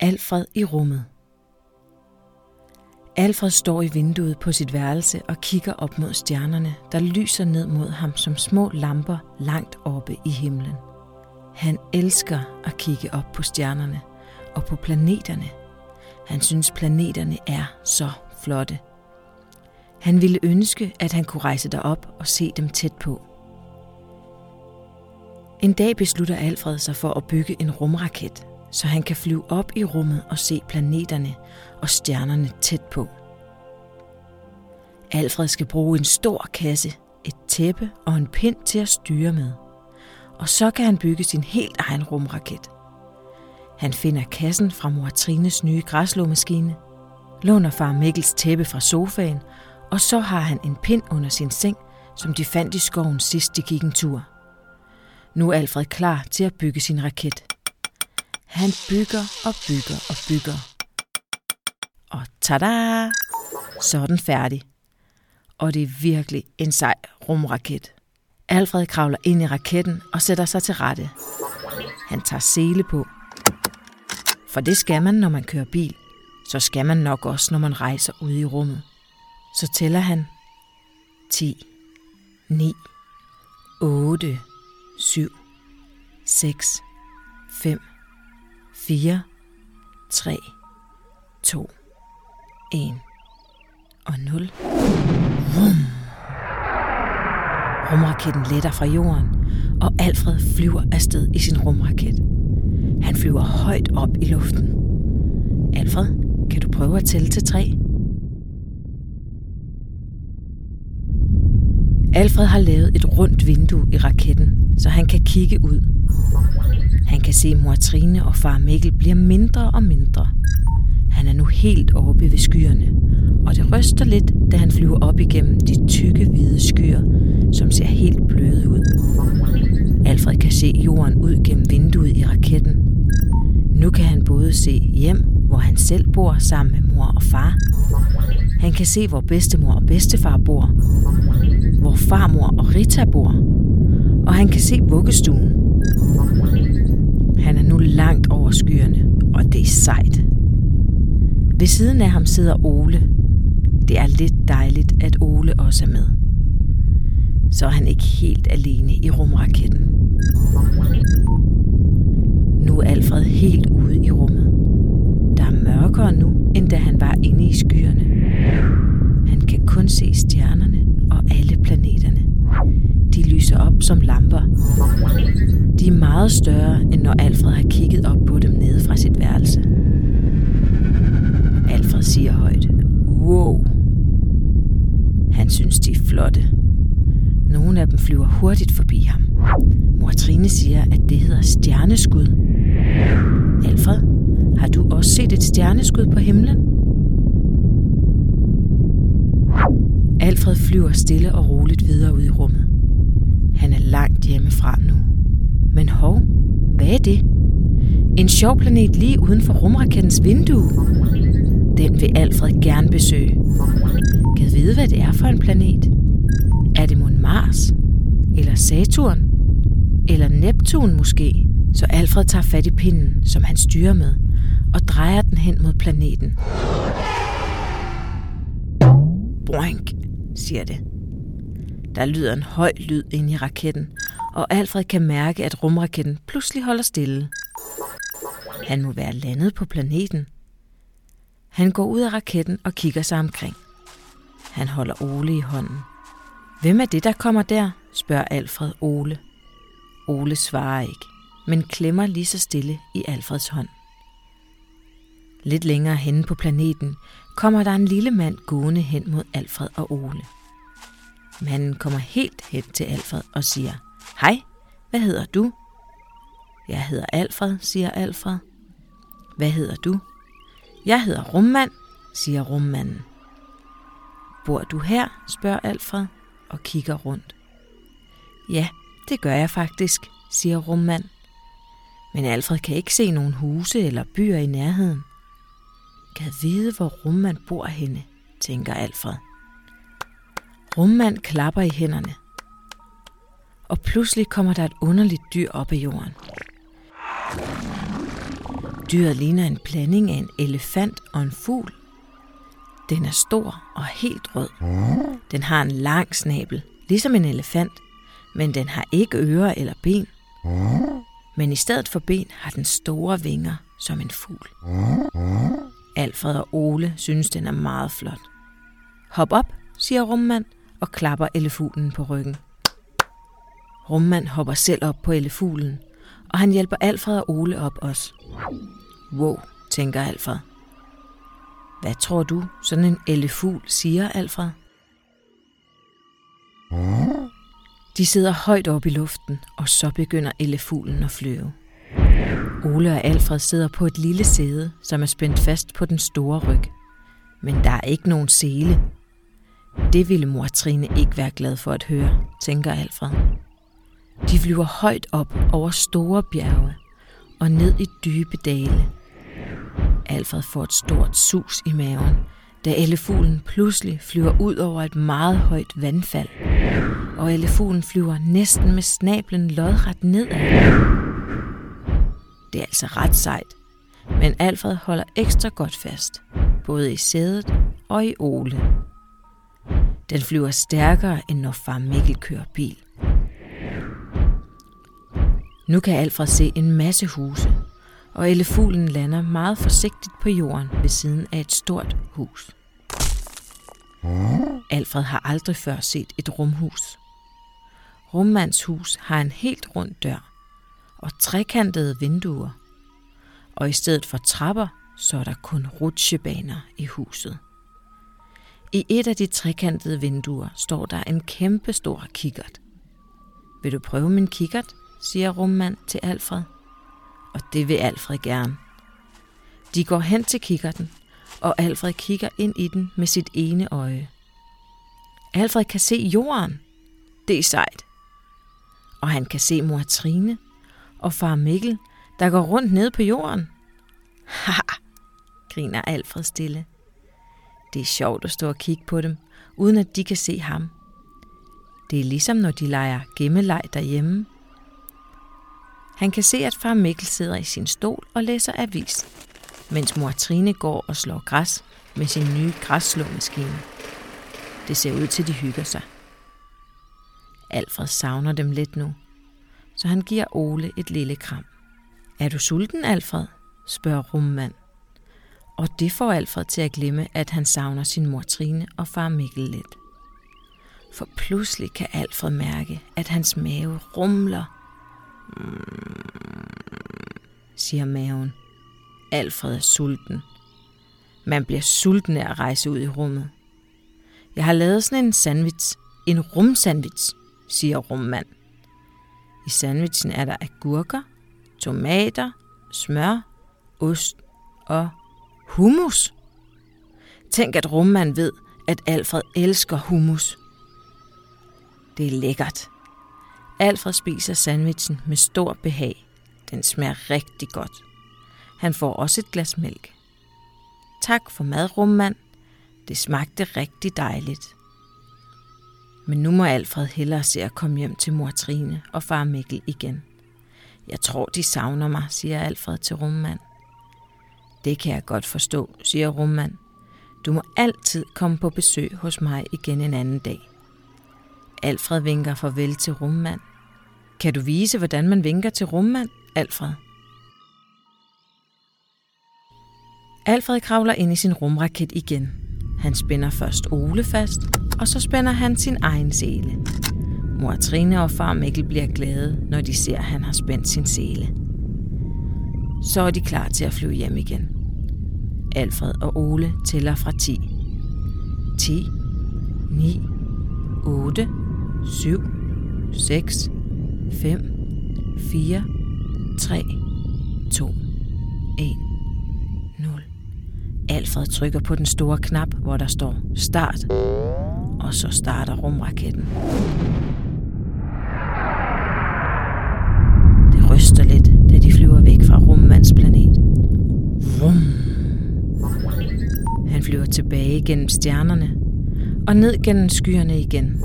Alfred i rummet. Alfred står i vinduet på sit værelse og kigger op mod stjernerne, der lyser ned mod ham som små lamper langt oppe i himlen. Han elsker at kigge op på stjernerne og på planeterne. Han synes, planeterne er så flotte. Han ville ønske, at han kunne rejse derop og se dem tæt på. En dag beslutter Alfred sig for at bygge en rumraket, så han kan flyve op i rummet og se planeterne og stjernerne tæt på. Alfred skal bruge en stor kasse, et tæppe og en pind til at styre med. Og så kan han bygge sin helt egen rumraket. Han finder kassen fra mor Trines nye græslåmaskine, låner far Mikkels tæppe fra sofaen, og så har han en pind under sin seng, som de fandt i skoven sidst de gik en tur. Nu er Alfred klar til at bygge sin raket. Han bygger og bygger og bygger. Og tada! Så er den færdig. Og det er virkelig en sej rumraket. Alfred kravler ind i raketten og sætter sig til rette. Han tager sele på. For det skal man, når man kører bil. Så skal man nok også, når man rejser ud i rummet. Så tæller han 10, 9, 8, 7, 6, 5, 4, 3, 2, 1 og 0. Vum. Rumraketten letter fra jorden, og Alfred flyver afsted i sin rumraket. Han flyver højt op i luften. Alfred, kan du prøve at tælle til tre? Alfred har lavet et rundt vindue i raketten, så han kan kigge ud. Han kan se mor Trine og far Mikkel bliver mindre og mindre. Han er nu helt oppe ved skyerne, og det ryster lidt, da han flyver op igennem de tykke hvide skyer, som ser helt bløde ud. Alfred kan se jorden ud gennem vinduet i raketten. Nu kan han både se hjem, hvor han selv bor sammen med mor og far. Han kan se, hvor bedstemor og bedstefar bor. Hvor farmor og Rita bor. Og han kan se vuggestuen. Han er nu langt over skyerne, og det er sejt. Ved siden af ham sidder Ole. Det er lidt dejligt, at Ole også er med. Så er han ikke helt alene i rumraketten. Nu er Alfred helt ude i rummet. Der er mørkere nu, end da han var inde i skyerne. Han kan kun se stjernerne og alle planeterne. De lyser op som lamper. De er meget større, end når Alfred har kigget op på dem nede fra sit værelse. Alfred siger højt, wow. Han synes, de er flotte. Nogle af dem flyver hurtigt forbi ham. Mor Trine siger, at det hedder stjerneskud. Alfred, har du også set et stjerneskud på himlen? Alfred flyver stille og roligt videre ud i rummet. Han er langt hjemmefra nu. Men hov, hvad er det? En sjov planet lige uden for rumrakettens vindue. Den vil Alfred gerne besøge. Kan vide, hvad det er for en planet? Er det mon Mars? Eller Saturn? Eller Neptun måske? Så Alfred tager fat i pinden, som han styrer med, og drejer den hen mod planeten. Boink, siger det. Der lyder en høj lyd ind i raketten, og Alfred kan mærke, at rumraketten pludselig holder stille. Han må være landet på planeten. Han går ud af raketten og kigger sig omkring. Han holder Ole i hånden. Hvem er det, der kommer der? spørger Alfred Ole. Ole svarer ikke, men klemmer lige så stille i Alfreds hånd. Lidt længere henne på planeten kommer der en lille mand gående hen mod Alfred og Ole. Manden kommer helt hen til Alfred og siger, Hej, hvad hedder du? Jeg hedder Alfred, siger Alfred. Hvad hedder du? Jeg hedder Rummand, siger rummanden. Bor du her? spørger Alfred og kigger rundt. Ja, det gør jeg faktisk, siger rummand. Men Alfred kan ikke se nogen huse eller byer i nærheden. Kan vide, hvor rummand bor henne, tænker Alfred. Rummand klapper i hænderne. Og pludselig kommer der et underligt dyr op af jorden. Dyret ligner en blanding af en elefant og en fugl. Den er stor og helt rød. Den har en lang snabel, ligesom en elefant, men den har ikke ører eller ben. Men i stedet for ben har den store vinger som en fugl. Alfred og Ole synes, den er meget flot. Hop op, siger Rummand og klapper elefuglen på ryggen. Rummand hopper selv op på elefuglen, og han hjælper Alfred og Ole op også. Wow, tænker Alfred. Hvad tror du, sådan en elefugl siger, Alfred? De sidder højt oppe i luften, og så begynder elefuglen at flyve. Ole og Alfred sidder på et lille sæde, som er spændt fast på den store ryg. Men der er ikke nogen sele. Det ville mor Trine ikke være glad for at høre, tænker Alfred. De flyver højt op over store bjerge og ned i dybe dale. Alfred får et stort sus i maven, da elefuglen pludselig flyver ud over et meget højt vandfald, og elefuglen flyver næsten med snablen lodret nedad. Det er altså ret sejt, men Alfred holder ekstra godt fast, både i sædet og i Ole. Den flyver stærkere, end når far Mikkel kører bil. Nu kan Alfred se en masse huse, og elefuglen lander meget forsigtigt på jorden ved siden af et stort hus. Alfred har aldrig før set et rumhus. Rummandshus har en helt rund dør og trekantede vinduer, og i stedet for trapper, så er der kun rutsjebaner i huset. I et af de trekantede vinduer står der en kæmpe stor kikkert. Vil du prøve min kikkert? siger rummand til Alfred. Og det vil Alfred gerne. De går hen til kikkerten, og Alfred kigger ind i den med sit ene øje. Alfred kan se jorden. Det er sejt. Og han kan se mor Trine og far Mikkel, der går rundt ned på jorden. Haha, griner Alfred stille. Det er sjovt at stå og kigge på dem, uden at de kan se ham. Det er ligesom når de leger gemmeleg derhjemme. Han kan se, at far Mikkel sidder i sin stol og læser avis, mens mor Trine går og slår græs med sin nye græsslåmaskine. Det ser ud til, at de hygger sig. Alfred savner dem lidt nu, så han giver Ole et lille kram. Er du sulten, Alfred? spørger rummand. Og det får Alfred til at glemme, at han savner sin mor Trine og far Mikkel lidt. For pludselig kan Alfred mærke, at hans mave rumler. Mm, siger maven. Alfred er sulten. Man bliver sulten af at rejse ud i rummet. Jeg har lavet sådan en sandwich. En rumsandwich, siger rummand. I sandwichen er der agurker, tomater, smør, ost og hummus. Tænk, at rummand ved, at Alfred elsker hummus. Det er lækkert. Alfred spiser sandwichen med stor behag. Den smager rigtig godt. Han får også et glas mælk. Tak for mad, rummand. Det smagte rigtig dejligt. Men nu må Alfred hellere se at komme hjem til mor Trine og far Mikkel igen. Jeg tror, de savner mig, siger Alfred til rummand. Det kan jeg godt forstå, siger rummand. Du må altid komme på besøg hos mig igen en anden dag. Alfred vinker farvel til rummand. Kan du vise, hvordan man vinker til rummand, Alfred? Alfred kravler ind i sin rumraket igen. Han spænder først Ole fast, og så spænder han sin egen sele. Mor Trine og far Mikkel bliver glade, når de ser, at han har spændt sin sele. Så er de klar til at flyve hjem igen. Alfred og Ole tæller fra 10. 10, 9, 8, 7, 6, 5, 4, 3, 2, 1, 0. Alfred trykker på den store knap, hvor der står start, og så starter rumraketten. Det ryster lidt, da de flyver væk fra rummands planet. Vum. Han flyver tilbage gennem stjernerne og ned gennem skyerne igen.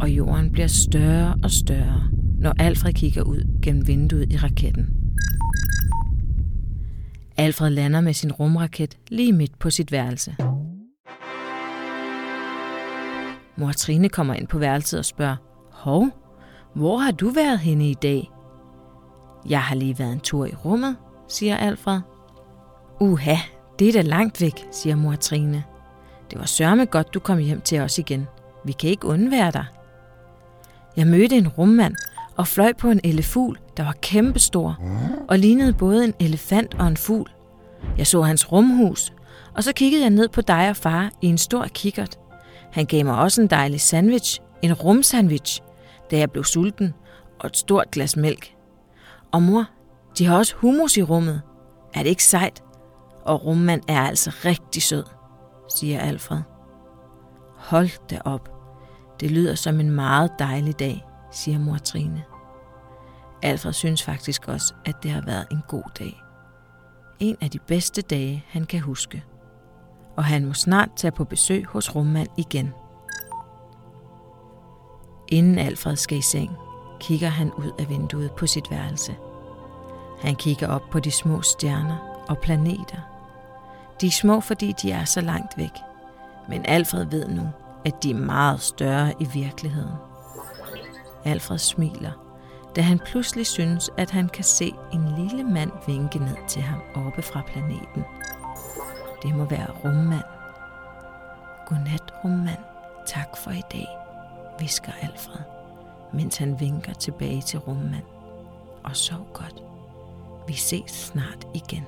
Og jorden bliver større og større, når Alfred kigger ud gennem vinduet i raketten. Alfred lander med sin rumraket lige midt på sit værelse. Mor Trine kommer ind på værelset og spørger, Hov, hvor har du været henne i dag? Jeg har lige været en tur i rummet, siger Alfred. Uha, det er da langt væk, siger mor Trine. Det var sørme godt, du kom hjem til os igen. Vi kan ikke undvære dig. Jeg mødte en rummand og fløj på en elefugl, der var kæmpestor og lignede både en elefant og en fugl. Jeg så hans rumhus, og så kiggede jeg ned på dig og far i en stor kikkert. Han gav mig også en dejlig sandwich, en rumsandwich, da jeg blev sulten, og et stort glas mælk. Og mor, de har også hummus i rummet. Er det ikke sejt? Og rummand er altså rigtig sød, siger Alfred. Hold da op. Det lyder som en meget dejlig dag, siger mor Trine. Alfred synes faktisk også, at det har været en god dag. En af de bedste dage, han kan huske. Og han må snart tage på besøg hos rummand igen. Inden Alfred skal i seng, kigger han ud af vinduet på sit værelse. Han kigger op på de små stjerner og planeter. De er små, fordi de er så langt væk. Men Alfred ved nu, at de er meget større i virkeligheden. Alfred smiler, da han pludselig synes, at han kan se en lille mand vinke ned til ham oppe fra planeten. Det må være rummand. Godnat, rummand. Tak for i dag, visker Alfred, mens han vinker tilbage til rummand. Og sov godt. Vi ses snart igen.